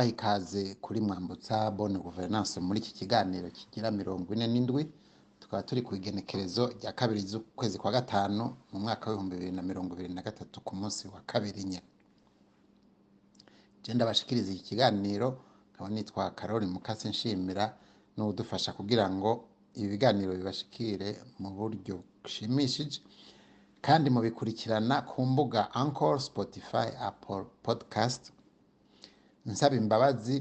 kubaha ikaze kuri mwambutsa bone guverinance muri iki kiganiro kigira mirongo ine n'indwi tukaba turi ku igenekerezo rya kabiri z'ukwezi kwa gatanu mu mwaka w'ibihumbi bibiri na mirongo ibiri na gatatu ku munsi wa kabiri nye. Je ndabashikiriza iki kiganiro nkaba nitwa karori mukase nshimira n'udufasha kugira ngo ibi biganiro bibashikire mu buryo bushimishije kandi mubikurikirana ku mbuga Anchor, Spotify, Apple Podcast nsaba imbabazi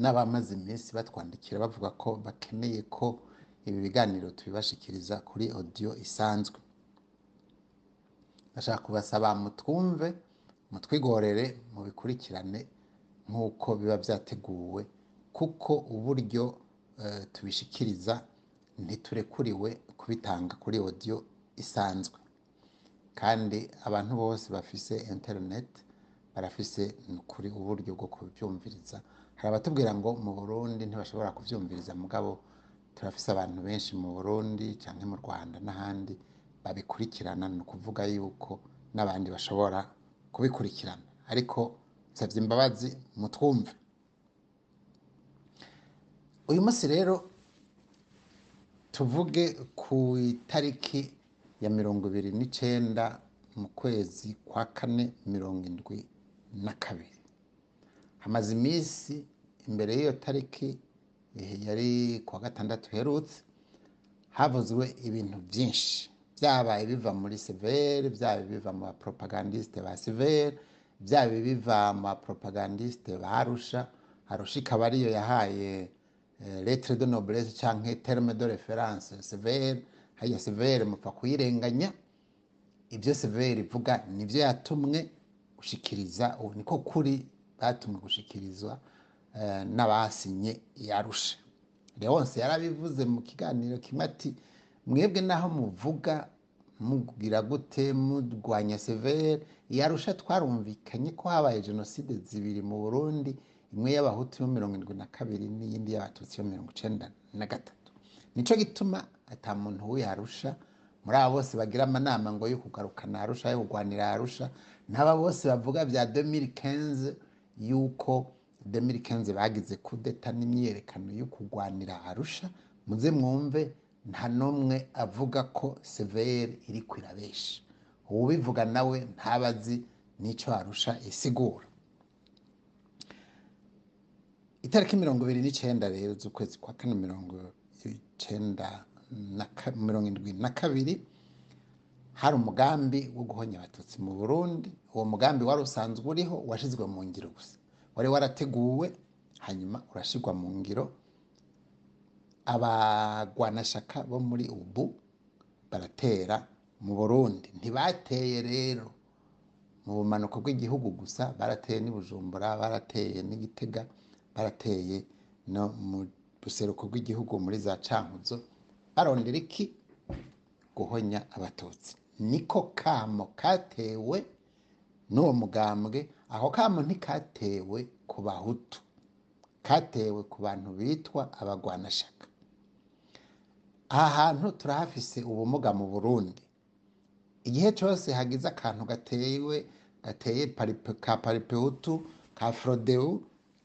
n'abamaze iminsi batwandikira bavuga ko bakeneye ko ibi biganiro tubibashikiriza kuri audio isanzwe. Ndashaka kubasaba mutwumve mutwigorere mubikurikirane nk'uko biba vyateguwe kuko uburyo eh, tubishikiriza ntiturekuriwe kubitanga kuri audio isanzwe. Kandi abantu bose bafise internet barafise kuri uburyo bwo kubyumviriza hari abatubwira ngo mu Burundi ntibashobora kuvyumviriza mugabo turafise abantu benshi mu Burundi canke mu Rwanda n'ahandi babikurikirana. Ni ukuvuga yuko n'abandi bashobora kubikurikirana. Ariko nsavye imbabazi mutwumve. Uyu munsi rero tuvuge ku itariki ya mirongo ibiri n'icenda mu kwezi kwa kane mirongo indwi na kabiri hamaze iminsi imbere y'iyo tariki yari kuwa gatandatu herutse havuzwe ibintu byinshi. Byabaye biva muri severe byaba biva mu bapropagandiste ba severe byaba biva mu bapropagandiste ba arusha. Arusha ikaba ariyo yahaye eh, lettre de noblesse canke terme de reference severe. Hariya severe mupfa kuyirenganya. Ibyo severe ivuga ni byo yatumwe. Gushikiriza ubu niko kuri batumwe gushikirizwa eh, n'abasinye yarusha leonce yarabivuze mu kiganiro kimwe ati mwebwe naho muvuga mugira gute murwanya severe? Yarusha twarumvikanye ko habaye jenoside zibiri mu burundi imwe y'abahutu yo mirongo indwi na kabiri n'iyindi y'abatutsi yo mirongo icenda na gatatu. Nico gituma ata muntu w'iyarusha muri abo bose bagira amanama ngo yo kugarukana arusha yo kurwanira arusha n'aba bose bavuga bya 2015 yuko 2015 bagize kudeta n'imyiyerekano yo kurwanira arusha. Muze mwumve nta n'umwe avuga ko severe iriko irabesha. Uwubivuga nawe ntabazi n'ico arusha isigura. Itariki mirongo ibiri n'icenda rero z'ukwezi kwa kane mirongo ka- mirongo indwi na kabiri hari umugambi wo guhonya abatutsi mu burundi. Uwo mugambi wari usanzwe uriho washizwe mu ngiro gusa. Wari warateguwe hanyuma urashirwa mu ngiro. Abagwanashaka bo muri ubu baratera mu burundi. Ntibateye rero. Mu bumanuko bw'igihugu gusa barateye n'i bujumbura barateye n'igitega barateye no mu buseruko bw'igihugu muri za cankuzo. Barondera iki guhonya abatutsi. Niko kamo katewe n'uwo mugambwe. Aho kamo ntikatewe ku bahutu. Katewe ku bantu bitwa abagwanashaka. Aha hantu turahafise ubumuga mu burundi. Igihe cyose hagize akantu gatewe gateye ka paripehutu ka frodeu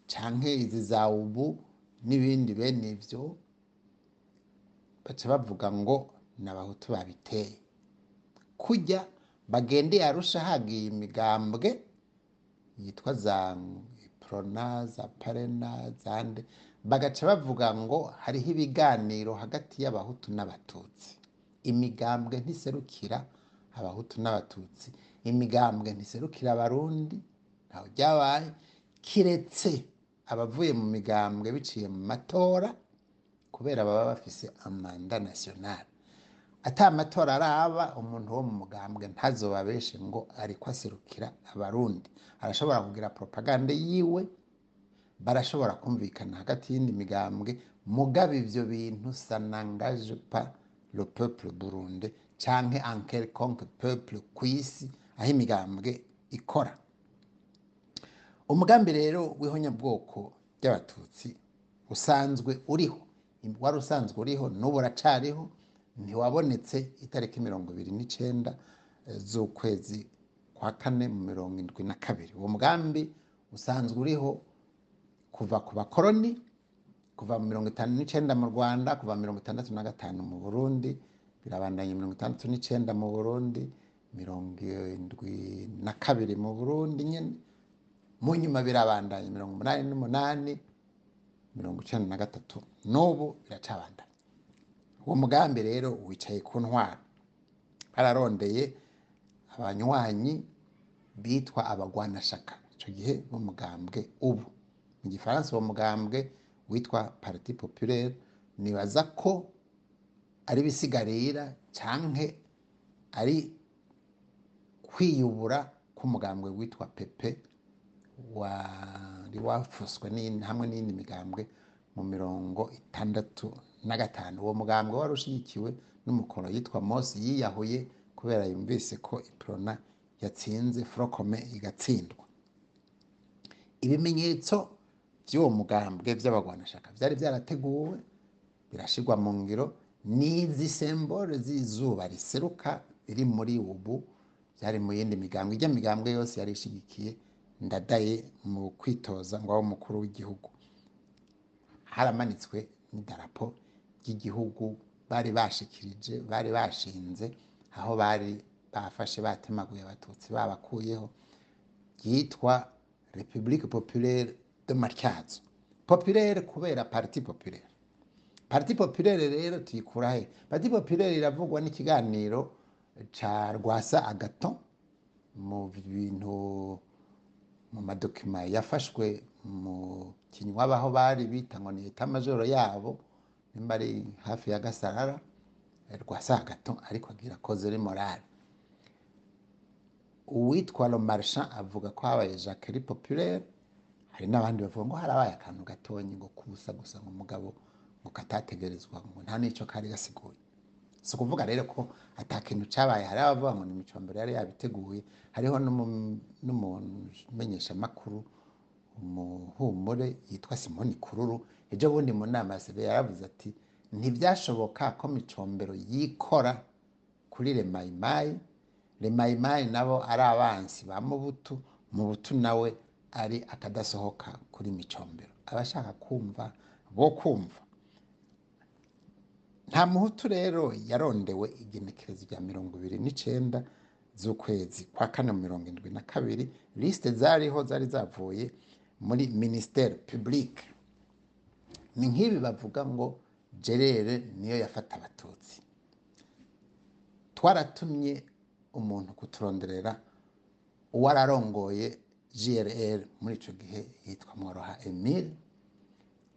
canke izi za ubu n'ibindi bene ivyo baca bavuga ngo ni abahutu babiteye. Kujya bagendeye arusha hagiye imigambwe yitwa za prona za parena zande bagaca bavuga ngo hariho ibiganiro hagati y'abahutu n'abatutsi. Imigambwe ntiserukira abahutu n'abatutsi. Imigambwe ntiserukira abarundi ntaho ryabaye kiretse abavuye mu migambwe biciye mu matora kubera baba bafise amanda nationale ata amatora araba umuntu wo mu mugambwe ntazobabeshe ngo ariko aserukira abarundi. Arashobora kugira propagande yiwe barashobora kumvikana hagati y'indi migambwe mugaba ivyo bintu ça n'engage pas le peuple burunde canke un quelconque peuple kw'isi aho imigambwe ikora. Umugambi rero w'ihonyabwoko ry'abatutsi usanzwe uriho. Wari usanzwe uriho n'ubu uracariho ntiwabonetse itariki mirongo ibiri n'icenda eh, z'ukwezi kwa kane mu mirongo indwi na kabiri. Uwo mugambi usanzwe uriho kuva ku bakoroni kuva mu mirongo itanu n'icenda mu rwanda kuva mirongo itandatu na gatanu mu burundi birabandanya mirongo itandatu n'icenda mu burundi mirongo indwi na kabiri mu burundi nyine mu nyuma birabandanya mirongo umunani n'umunani mirongo icenda na gatatu n'ubu biracabandanya uwo mugambi rero wicaye ku ntwaro. Bararondeye abanywanyi bitwa abagwanashaka. Icyo gihe b'umugambwe ubu. Mu gifaransa uwo mugambwe witwa parti populaire nibaza ko ari ibisigarira canke ari kwiyubura k'umugambwe witwa pepe wari n'iyindi- hamwe n'iyindi migambwe mu mirongo itandatu na gatanu uwo mugambwe wari ushyigikiwe n'umukono yitwa Mose yiyahuye kubera yumvise ko iprona yatsinze frokome igatsindwa. Ibimenyetso by'uwo mugambwe by'abagwanashaka byari byarateguwe birashirwa mu ngiro n'izi sembole z'izuba riseruka biri muri ubu byari mu yindi migambwe. Ijya migambwe yose yari ishigikiye ndadaye mu kwitoza ngo abe umukuru w'igihugu. Haramanitswe n'idarapo ry'igihugu bari bashikirije bari bashinze aho bari bafashe batemaguye abatutsi babakuyeho ryitwa repubulike populaire de matyazo populaire kubera parti populaire. Parti populaire rero tuyikura he parti populaire iravugwa n'ikiganiro ca rwasa agaton mu bintu mu madokima yafashwe mu kinywa baho bari bita ngo ni eta majoro yabo nimba ari hafi ya gasarara rwasa agaton ariko agira kozere morale. Uwitwa lo marchand avuga ko habaye jacquerie populaire hari n'abandi bavuga ngo harabaye akantu gatonyi ngo kubusa gusa ngo umugabo ngo katategerezwa ngo nta n'icyo kari gasiguye. Si ukuvuga rero ko ata kintu cyabaye hari abavuga ngo ni imicombero yari yabiteguye hariho n'umu- n'umumenyeshamakuru umuhumure yitwa simoni kururu. Ejo bundi mu nama ya sebe yaravuze ati ntibyashoboka ko micombero yikora kuri remayimayi remayimayi nabo ari abansi ba mubutu. Mubutu nawe ari akadasohoka kuri micombero. Abashaka kumva bo kumva. Nta muhutu rero yarondewe igenekerezo rya mirongo ibiri n'icenda z'ukwezi kwa kane mirongo indwi na kabiri. Lisite zariho zari zavuye muri ministere publique ni nk'ibi bavuga ngo gerere niyo yafata abatutsi. Twaratumye umuntu kuturonderera uwararongoye grr muri icyo gihe yitwa mworoha emile.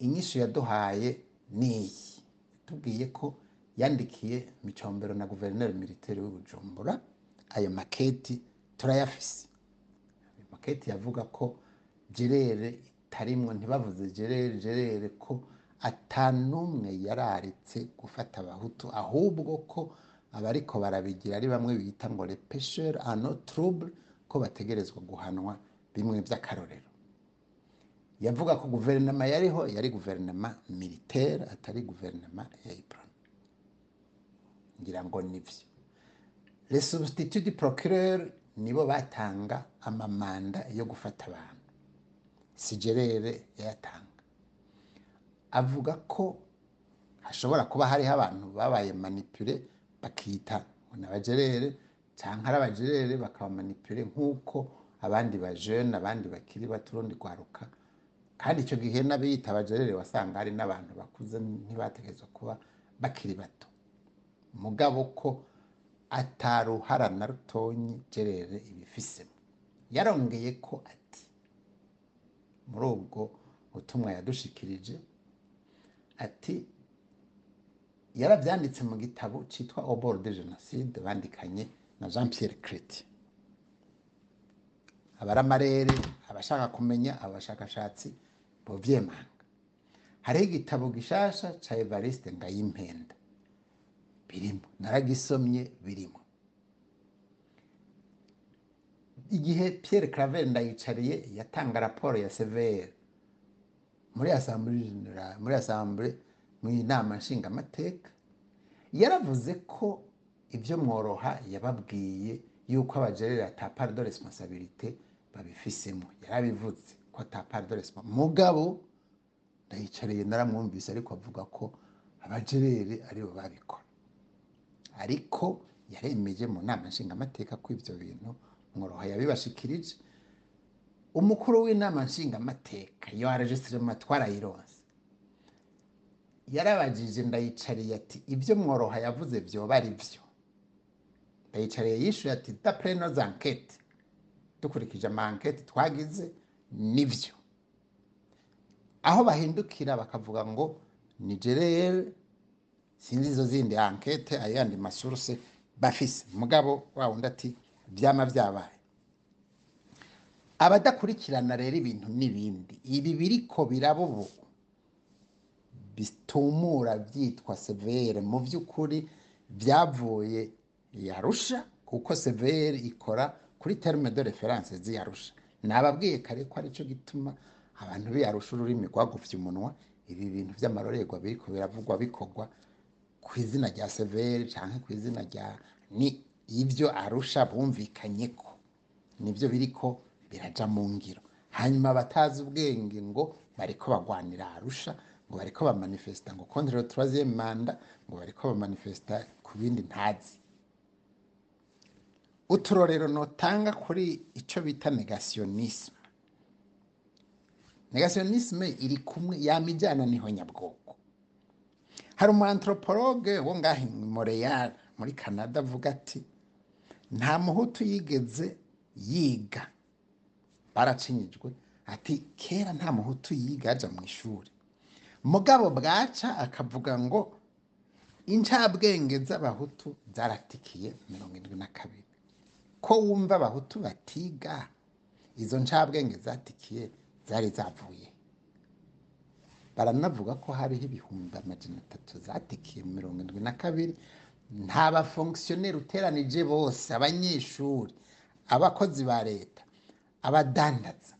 Inyishu yaduhaye niyi tubwiye ko yandikiye micombero na guverineri militeri w'ubujumbura ayo maketi turayafise. Ayo maketi yavuga ko gerere itarimwo ntibavuze gerere gerere ko atanumwe yararitse gufata abahutu ahubwo ko abariko barabigira ari bamwe bita ngo le pêcheur à no trouble ko bategerezwa guhanwa bimwe by'akarorero yavuga ko guverinoma yariho yari guverinoma militaire atari guverinoma ya iprona ngira ngo nivyo. Les substituts du procureur nibo batanga amamanda yo gufata abantu. Sigerere yayatanga avuga ko hashobora kuba hariho abantu babaye manipule bakita ngo ni abagerere cyangwa ari abagerere bakabamanipule nk'uko abandi bajene abandi bakiri bato urundi rwaruka kandi icyo gihe n'abiyita abagerere wasanga hari n'abantu bakuze ntibategerezwa kuba bakiri bato. Mugabo ko ataruhara na rutonyi gerere ibifisemo. Yarongeye ko ati muri ubwo butumwa yadushikirije ati yarabyanditse mu gitabo cyitwa obor de jenoside bandikanye na jean pierre creti abari amarere abashaka kumenya abashakashatsi bovyemanga hariho igitabo gishasha ca evariste ngayimpenda birimo naragisomye birimo igihe pierre claver ndayicariye yatanga raporo ya severe. Muri muri asambure mu inama nshingamateka yaravuze ko ibyo mworoha yababwiye yuko abagerera ata part de responsabilité babifisemo. Yarabivuze ko ata part de response mugabo ndayicariye naramwumvise ariko avuga ko abajerere ari bo babikora. Ariko yaremeje mu nama nshingamateka ko ivyo bintu mworoha yabibashikirije. Umukuru w'inama nshingamateka iyo enregistrement twarayironse yarabajije ndayicariye ati ibyo mworoha yavuze vyoba ari vyo. Ndayicariye yishuye ati dapre nos enquêtes dukurikije ama enquête twagize nivyo. Aho bahindukira bakavuga ngo ni jerere sinzi izo zindi enquête ayandi masource bafise. Mugabo wa wundi ati vyama vyabaye. Abadakurikirana rero ibintu n'ibindi ibi biriko biraba ubu bitumura byitwa severe. Mu by'ukuri byavuye yarusha kuko severe ikora kuri terme de reference ziyarusha nababwiye kare ko ari cyo gituma abantu biyarusha ururimi rwagufye umunwa. Ibi bintu by'amarorerwa biriko biravugwa bikorwa ku izina rya severe cyangwa ku izina rya ni ibyo arusha bumvikanye ko. Nibyo biriko biraja mu ngiro. Hanyuma abatazi ubwenge ngo bariko bagwanira arusha ngo bariko bamanifesta ngo contre le troisième manda ngo bariko bamanifesta ku bindi ntazi. Uturorero notanga kuri ico bita negationisme negationisme iri kumwe yama ijana ni ho nyabwoko. Hari umu anthropologue wo ngaho i Montreal muri Canada avuga ati nta muhutu yigeze yiga. Baracinyijwe ati kera nta muhutu yiga aja mu ishuri. Mugabo bwaca akavuga ngo incabwenge z'abahutu zaratikiye mirongo indwi na kabiri. Ko wumva abahutu batiga. Izo ncabwenge zatikiye zari zavuye. Baranavuga ko hariho ibihumbi amajana atatu zatikiye mirongo indwi na kabiri. Nta bafonkisiyoneri uteranije bose abanyeshuri abakozi ba leta abadandaza.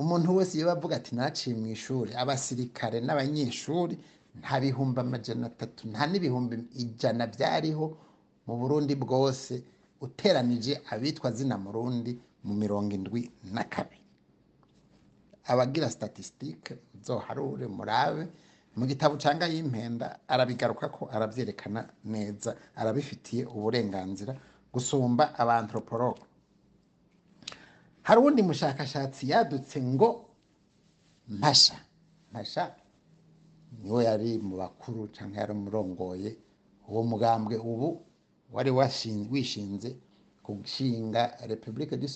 Umuntu wese iyo bavuga ati naciye mu ishuri abasirikare n'abanyeshuri nta bihumbi amajana atatu nta n'ibihumbi ijana byariho mu burundi bwose. Uteranije abitwa zina murundi mu mirongo indwi na kabiri. Abagira statisitike zoharure murabe mu gitabo cyangwa y'impenda arabigaruka ko arabyerekana neza arabifitiye uburenganzira gusumba abanthropologue hari uwundi mushakashatsi yadutse ngo mpasha mpasha ni we yari mu bakuru cyangwa yari umurongoye uwo mugambwe ubu. Wari wishinze gushinga repubulika du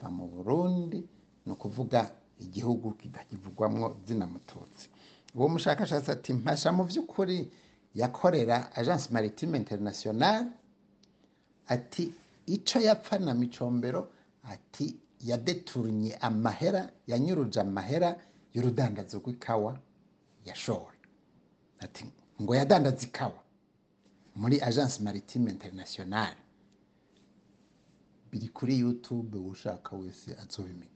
va mu burundi ni ukuvuga igihugu kivugwamwo zina mututsi. Uwo mushakashatsi ati mpasha mu by'ukuri yakorera agence maritime internationale. Ati icyo yapfa na micombero ati yadeturnye amahera yanyuruje amahera y'urudandazo rw'ikawa yashora ati ngo yadandaza ikawa. Muri agence maritime internationale. Biri kuri youtube ushaka wese azobimenya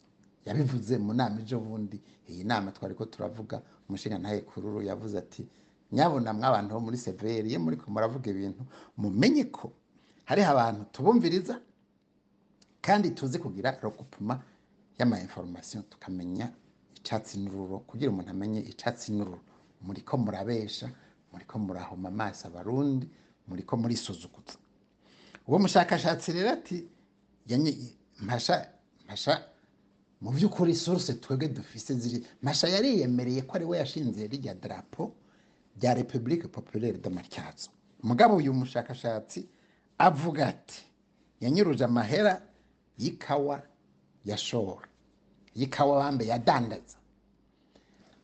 yabivuze mu nama ejo bundi. Iyi nama twari ko turavuga. Umushinga ntaye kururu yavuze ati nyabona mw'abantu bo muri severi iyo muri ko muravuga ibintu mumenye ko hariho abantu tubumviriza kandi tuzi kugira rokupuma y'ama information tukamenya icyatsi n'ururo kugira umuntu amenye icyatsi n'ururo. Muri ko murabesha muri ko murahoma amaso abarundi muri ko murisuzuguza uwo mushakashatsi rero ati mpasha mpasha mu by'ukuri source twebwe dufise ziri masha yariyemereye ko ari we yashinze rirya drapo rya Republique Populaire de Matyazo mugabo uyu mushakashatsi avuga ati yanyuruje amahera y'ikawa yashora y'ikawa bambe yadandaza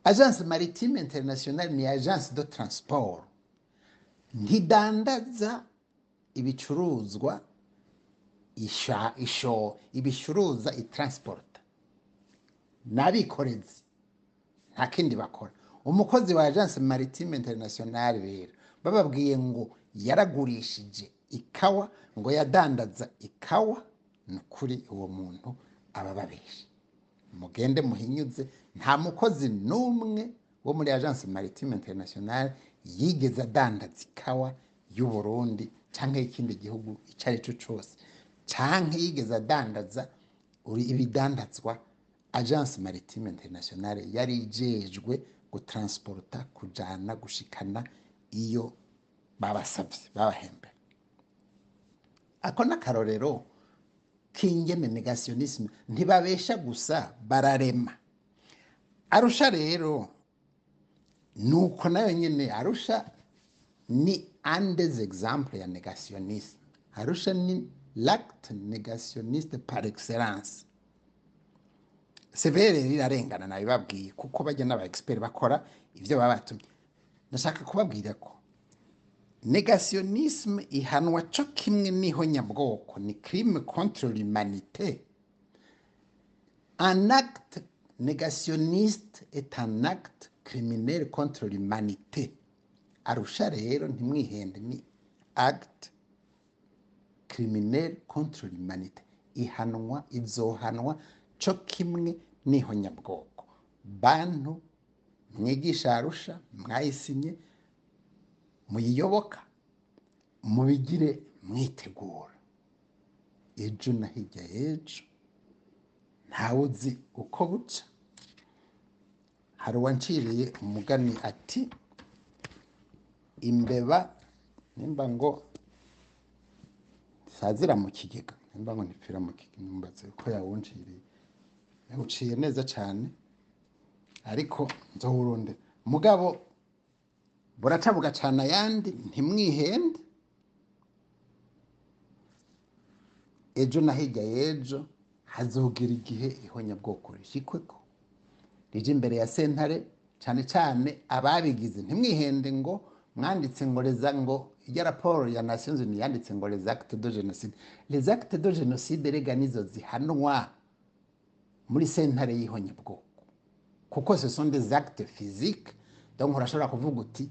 agence maritime internationale ni agence de transport. Ntidandaza ibicuruzwa isha isho ibicuruza itransporta n'abikorezi. Nta kindi bakora. Umukozi wa agence maritime internationale rero bababwiye ngo yaragurishije ikawa ngo yadandaza ikawa ni ukuri uwo muntu aba babesha mugende muhinyuze nta mukozi n'umwe wo muri agence maritime internationale yigeze adandaza ikawa y'u Burundi cyangwa y'ikindi gihugu icyo ari cyo cyose cyangwa yigeze adandaza ibidandazwa agence maritime internationale yari ijejwe gutransporta kujana gushikana iyo babasavye babahembe ako n'akarorero k'ingene negationisme ntibabesha gusa bararema. Arusha rero nuko na yo nyene arusha ni un des exemples ya negationnisme arusha ni l'acte négationniste par excellence. Severe rirarengana nabibabwiye kuko bajya n'aba expert bakora ivyo baba batumye ndashaka kubabwira ko negationnisme ihanwa co kimwe ni ho nyabwoko ni crime contre l'humanité. Un acte négationniste est un acte criminel contre l'humanité arusha rero ntimwihende ni acte criminel contre l'humanité ihanwa izohanwa co kimwe ni ho nyabwoko. Bantu mwigisha arusha mwayisinye muyiyoboka mubigire mwitegura ejo na hirya y'ejo ntawe uzi uko buca. Hari uwanciriye umugani ati imbeba nimba ngo sazira mu kigega. Nimba ngo ntipfira mu kigega. Mbaze ko yawunciriye. Yawuciye neza cyane ariko nzohurunde mugabo buraca bugacana ayandi? Ntimwihende? Ejo na hirya y'ejo hazogira igihe ihonyabwoko rishikweko rije imbere ya sentare cyane cyane ababigize. Ntimwihende ngo mwanditse ngo reza ngo ijya raporo ya nations unies yanditse ngo les actes de génocide. Les actes de génocide rega nizo zihanwa muri sentare y'ihonyabwoko kuko ce sont des actes physiques. Donc urashobora kuvuga uti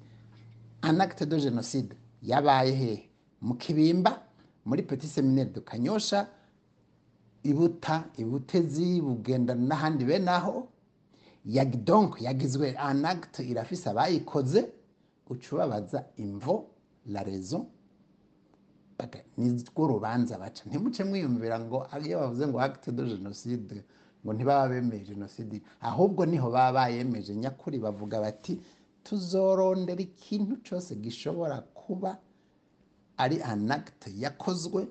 un acte de génocide yabaye hehe mu kibimba muri petit seminaire de kanyosha ibuta ibutezi bugenda n'ahandi bene aho yag- donc yagizwe acte irafise abayikoze uca ubabaza imvo la baga- nirwo rubanza baca. Ntimuce mwiyumvira ngo iyo bavuze ngo acte de génocide ngo ntibaba bemeye jenoside ahubwo ni ho baba bayemeje. Nyakuri bavuga bati tuzorondera ikintu cyose gishobora kuba ari acte yakozwe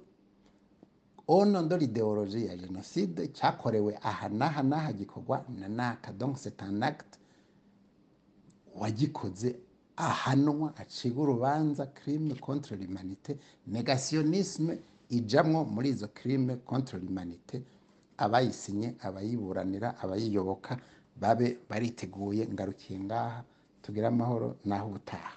nom de l'idéologie ya jenoside cyakorewe aha n'aha n'aha gikorwa na naka donc c'est un acte wagikoze ahanwa acibwa urubanza crime contre l'humanité negationnisme ijamwo muri izo crime contre l'humanité abayisinye abayiburanira abayiyoboka babe bariteguye ngarukiye ngaha tugire amahoro naho ubutaha.